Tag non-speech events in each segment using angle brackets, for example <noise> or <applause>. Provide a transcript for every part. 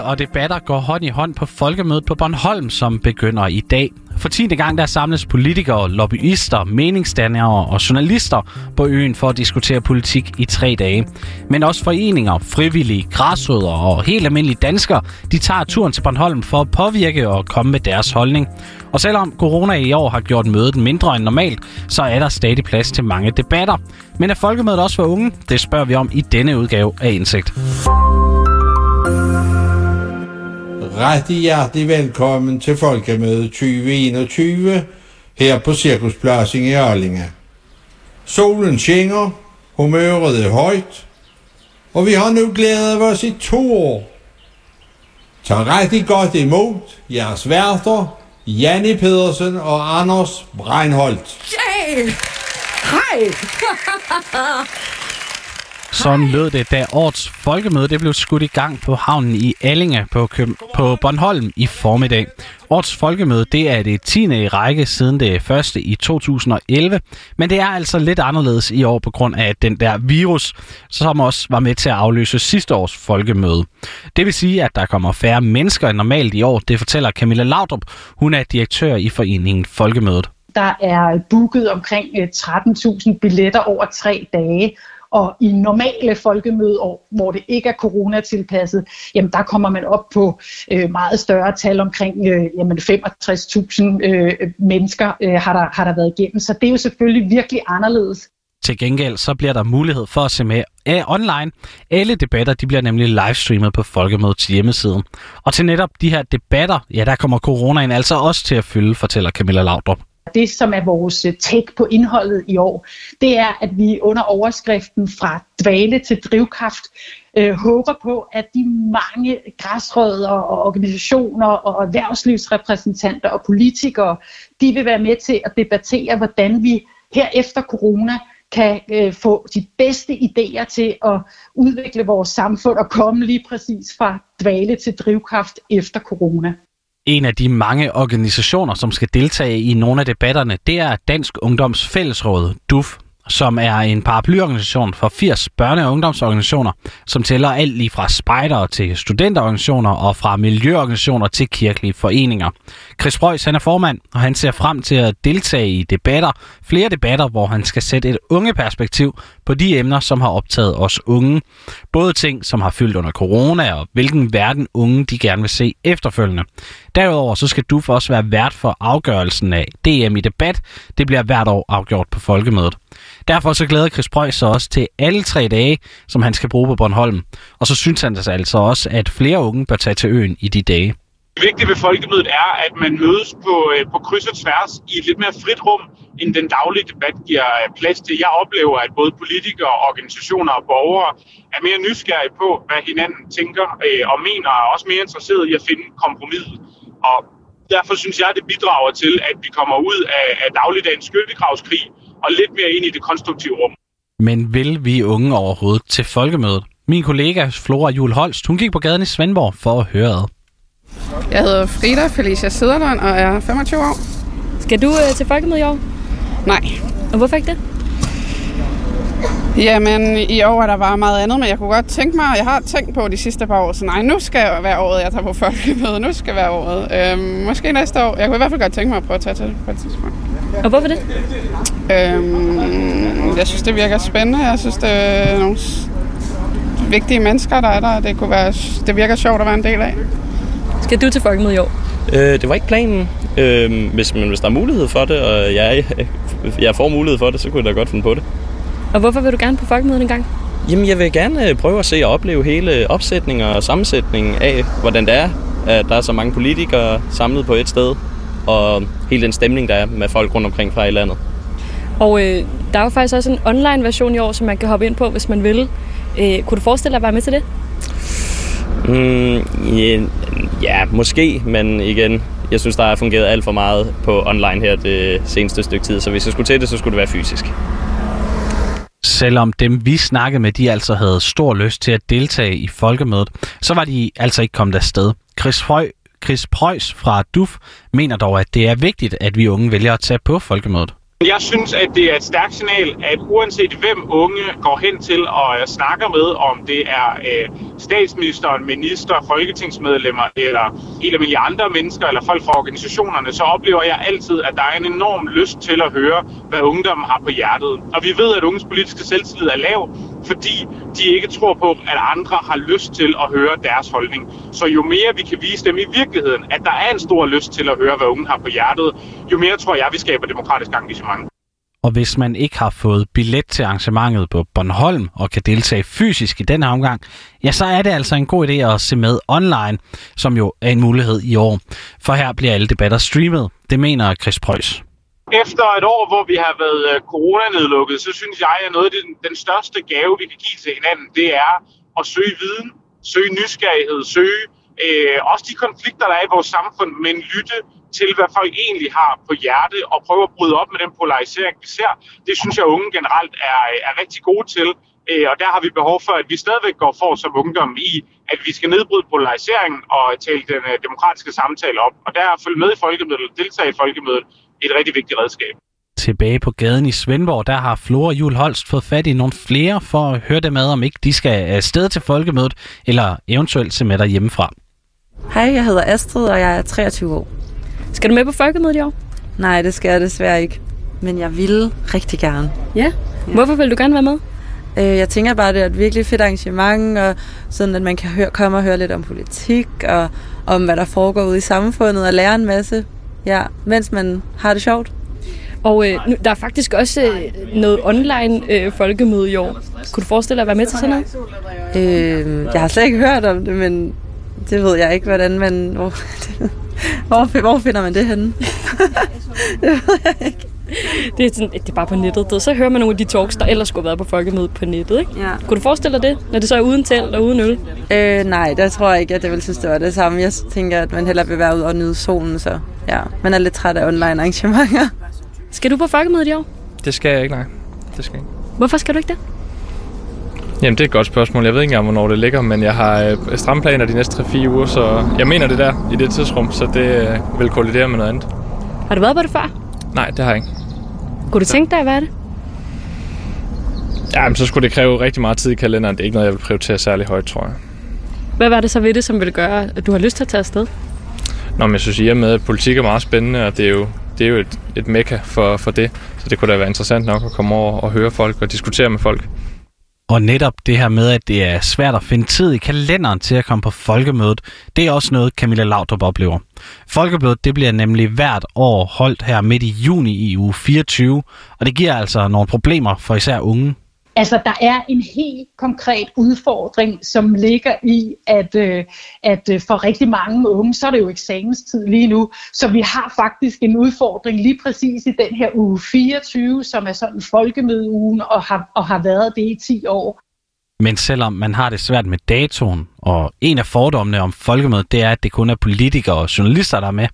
Og debatter går hånd i hånd på folkemødet på Bornholm, som begynder i dag. For 10. gang der samles politikere, lobbyister, meningsdannere og journalister på øen for at diskutere politik i tre dage. Men også foreninger, frivillige, græsrødder og helt almindelige danskere, de tager turen til Bornholm for at påvirke og komme med deres holdning. Og selvom corona i år har gjort mødet mindre end normalt, så er der stadig plads til mange debatter. Men er folkemødet også for unge? Det spørger vi om i denne udgave af Indsigt. Rigtig hjertelig velkommen til Folkemødet 2021 her på Cirkuspladsen i Arlinge. Solen skinner, humøret er højt, og vi har nu glædet os i to år. Tag rigtig godt imod jeres værter, Janne Pedersen og Anders Breinholt. Yay! Hej! <laughs> Sådan lød det, da årets folkemøde det blev skudt i gang på havnen i Allinge på, Køb- på Bornholm i formiddag. Årets folkemøde det er det 10. i række siden det første i 2011, men det er altså lidt anderledes i år på grund af den der virus, som også var med til at afløse sidste års folkemøde. Det vil sige, at der kommer færre mennesker end normalt i år, det fortæller Camilla Laudrup. Hun er direktør i foreningen Folkemødet. Der er booket omkring øh, 13.000 billetter over tre dage, og i normale folkemødeår, hvor det ikke er coronatilpasset, jamen der kommer man op på øh, meget større tal omkring øh, jamen 65.000 øh, mennesker øh, har, der, har der været igennem. Så det er jo selvfølgelig virkelig anderledes. Til gengæld så bliver der mulighed for at se med af online. Alle debatter de bliver nemlig livestreamet på Folkemødets hjemmeside. Og til netop de her debatter, ja der kommer coronaen altså også til at fylde, fortæller Camilla Laudrup. Det, som er vores øh, take på indholdet i år, det er, at vi under overskriften fra dvale til drivkraft øh, håber på, at de mange græsrødder og organisationer og erhvervslivsrepræsentanter og politikere, de vil være med til at debattere, hvordan vi her efter corona kan øh, få de bedste idéer til at udvikle vores samfund og komme lige præcis fra dvale til drivkraft efter corona. En af de mange organisationer, som skal deltage i nogle af debatterne, det er Dansk Ungdoms Fællesråd, DUF, som er en paraplyorganisation for 80 børne- og ungdomsorganisationer, som tæller alt lige fra spejdere til studenterorganisationer og fra miljøorganisationer til kirkelige foreninger. Chris Preuss han er formand, og han ser frem til at deltage i debatter, flere debatter, hvor han skal sætte et unge perspektiv på de emner, som har optaget os unge. Både ting, som har fyldt under corona, og hvilken verden unge de gerne vil se efterfølgende. Derudover så skal du for også være vært for afgørelsen af DM i debat. Det bliver hvert år afgjort på folkemødet. Derfor så glæder Chris Preuss sig også til alle tre dage, som han skal bruge på Bornholm. Og så synes han altså, altså også, at flere unge bør tage til øen i de dage. Det vigtige ved folkemødet er, at man mødes på, øh, på kryds og tværs i et lidt mere frit rum, end den daglige debat giver øh, plads til. Jeg oplever, at både politikere, organisationer og borgere er mere nysgerrige på, hvad hinanden tænker øh, og mener, og også mere interesseret i at finde kompromis. Og derfor synes jeg, at det bidrager til, at vi kommer ud af, af dagligdagens skyttegravskrig og lidt mere ind i det konstruktive rum. Men vil vi unge overhovedet til folkemødet? Min kollega Flora Jul Holst, hun gik på gaden i Svendborg for at høre ad. Jeg hedder Frida Felicia Sederlund og er 25 år. Skal du øh, til folkemøde i år? Nej. Og hvorfor ikke det? Jamen, i år er der bare meget andet, men jeg kunne godt tænke mig, jeg har tænkt på de sidste par år, så nej, nu skal jeg være året, jeg tager på <laughs> folkemøde. Nu skal være året. Øhm, måske næste år. Jeg kunne i hvert fald godt tænke mig at prøve at tage til det på et tidspunkt. Og hvorfor det? Øhm, jeg synes, det virker spændende. Jeg synes, det er nogle vigtige mennesker, der er der. Det, kunne være, det virker sjovt at være en del af. Skal du til folkemøde i år? Øh, det var ikke planen. Øh, hvis, men hvis der er mulighed for det, og jeg, jeg får mulighed for det, så kunne jeg da godt finde på det. Og hvorfor vil du gerne på folkemødet en gang? Jamen, jeg vil gerne øh, prøve at se og opleve hele opsætningen og sammensætningen af, hvordan det er, at der er så mange politikere samlet på et sted, og hele den stemning, der er med folk rundt omkring fra i landet. Og øh, der er jo faktisk også en online version i år, som man kan hoppe ind på, hvis man vil. Øh, kunne du forestille dig at være med til det? Mm, ja, ja, måske, men igen, jeg synes, der har fungeret alt for meget på online her det seneste stykke tid, så hvis jeg skulle til det, så skulle det være fysisk. Selvom dem vi snakkede med, de altså havde stor lyst til at deltage i folkemødet, så var de altså ikke kommet afsted. Chris, Frøj, Chris Preuss fra DUF mener dog, at det er vigtigt, at vi unge vælger at tage på folkemødet. Jeg synes, at det er et stærkt signal, at uanset hvem unge går hen til og øh, snakker med, om det er øh, statsministeren, minister, folketingsmedlemmer eller helt almindelige andre mennesker eller folk fra organisationerne, så oplever jeg altid, at der er en enorm lyst til at høre, hvad ungdommen har på hjertet. Og vi ved, at unges politiske selvtillid er lav, fordi de ikke tror på, at andre har lyst til at høre deres holdning. Så jo mere vi kan vise dem i virkeligheden, at der er en stor lyst til at høre, hvad unge har på hjertet, jo mere tror jeg, vi skaber demokratisk engagement. Og hvis man ikke har fået billet til arrangementet på Bornholm og kan deltage fysisk i den her omgang, ja, så er det altså en god idé at se med online, som jo er en mulighed i år. For her bliver alle debatter streamet. Det mener Chris Preuss. Efter et år, hvor vi har været øh, coronanedlukket, så synes jeg, at noget af den, den største gave, vi kan give til hinanden, det er at søge viden, søge nysgerrighed, søge øh, også de konflikter, der er i vores samfund, men lytte til, hvad folk egentlig har på hjerte, og prøve at bryde op med den polarisering, vi ser. Det synes jeg, unge generelt er, øh, er rigtig gode til. Øh, og der har vi behov for, at vi stadigvæk går for som ungdom i, at vi skal nedbryde polariseringen og tale den øh, demokratiske samtale op. Og der er at følge med i folkemødet, deltage i folkemødet, et rigtig vigtigt redskab. Tilbage på gaden i Svendborg, der har Flora Jul Holst fået fat i nogle flere for at høre dem med, om ikke de skal afsted til folkemødet, eller eventuelt se med der hjemmefra. Hej, jeg hedder Astrid, og jeg er 23 år. Skal du med på folkemødet i år? Nej, det skal jeg desværre ikke. Men jeg vil rigtig gerne. Ja. Hvorfor vil du gerne være med? Øh, Jeg tænker bare, at det er et virkelig fedt arrangement, og sådan at man kan høre, komme og høre lidt om politik, og om hvad der foregår ude i samfundet, og lære en masse, ja, mens man har det sjovt. Og øh, nu, der er faktisk også øh, noget online øh, folkemøde i år. Kunne du forestille dig at være med til sådan noget? Øh, jeg har slet ikke hørt om det, men det ved jeg ikke, hvordan man... Hvor, <laughs> hvor, hvor finder man det henne? <laughs> det ved jeg ikke. Det er, sådan, det er bare på nettet. Så hører man nogle af de talks, der ellers skulle have været på folkemødet på nettet. Ikke? Ja. Kunne du forestille dig det, når det så er uden telt og uden øl? Øh, nej, der tror jeg ikke, at jeg vil synes, det var det samme. Jeg tænker, at man hellere vil være ude og nyde solen, så ja, man er lidt træt af online arrangementer. Skal du på folkemødet i år? Det skal jeg ikke, nej. Det skal jeg ikke. Hvorfor skal du ikke det? Jamen, det er et godt spørgsmål. Jeg ved ikke engang, hvornår det ligger, men jeg har øh, stramme planer de næste 3-4 uger, så jeg mener det der i det tidsrum, så det øh, vil kollidere med noget andet. Har du været på det før? Nej, det har jeg ikke. Kunne du tænke dig at være det? Ja, men så skulle det kræve rigtig meget tid i kalenderen. Det er ikke noget, jeg vil prioritere særlig højt, tror jeg. Hvad var det så ved det, som ville gøre, at du har lyst til at tage afsted? Nå, men jeg synes, I er med, at politik er meget spændende, og det er jo, det er jo et, et mekka for, for det. Så det kunne da være interessant nok at komme over og høre folk og diskutere med folk. Og netop det her med, at det er svært at finde tid i kalenderen til at komme på folkemødet, det er også noget, Camilla Laudrup oplever. Folkemødet det bliver nemlig hvert år holdt her midt i juni i uge 24, og det giver altså nogle problemer for især unge. Altså, der er en helt konkret udfordring, som ligger i, at, øh, at øh, for rigtig mange unge, så er det jo eksamenstid lige nu. Så vi har faktisk en udfordring lige præcis i den her uge 24, som er sådan folkemødeugen og har, og har været det i 10 år. Men selvom man har det svært med datoen, og en af fordommene om folkemødet, det er, at det kun er politikere og journalister, der er med,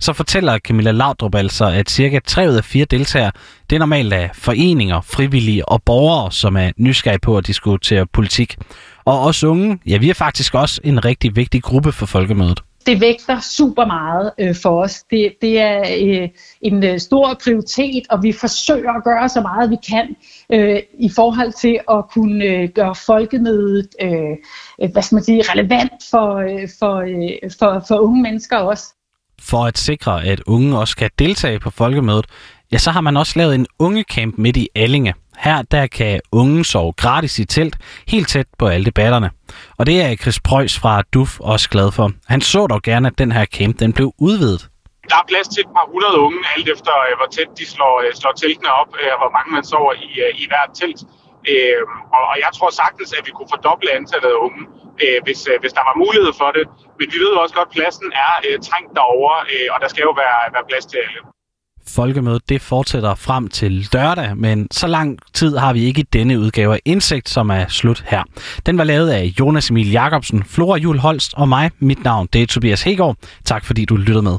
så fortæller Camilla Laudrup altså, at cirka 3 ud af 4 deltagere, det er normalt af foreninger, frivillige og borgere, som er nysgerrige på at diskutere politik. Og os unge, ja, vi er faktisk også en rigtig vigtig gruppe for folkemødet det vægter super meget øh, for os. Det, det er øh, en øh, stor prioritet, og vi forsøger at gøre så meget vi kan øh, i forhold til at kunne øh, gøre folkemødet øh, øh, hvad skal man sige, relevant for, øh, for, øh, for, for unge mennesker også. For at sikre, at unge også kan deltage på folkemødet, ja, så har man også lavet en ungecamp midt i Allinge. Her der kan unge sove gratis i telt, helt tæt på alle debatterne. Og det er Chris Preuss fra DUF også glad for. Han så dog gerne, at den her camp den blev udvidet. Der er plads til et par hundrede unge, alt efter øh, hvor tæt de slår, øh, slår teltene op, øh, og hvor mange man sover i, i hvert telt. Øh, og, og jeg tror sagtens, at vi kunne fordoble antallet af unge, øh, hvis, øh, hvis der var mulighed for det. Men vi ved også godt, at pladsen er øh, trængt derovre, øh, og der skal jo være, være plads til alle. Folkemødet det fortsætter frem til lørdag, men så lang tid har vi ikke i denne udgave af Indsigt, som er slut her. Den var lavet af Jonas Emil Jacobsen, Flora Jul Holst og mig. Mit navn det er Tobias Hegård. Tak fordi du lyttede med.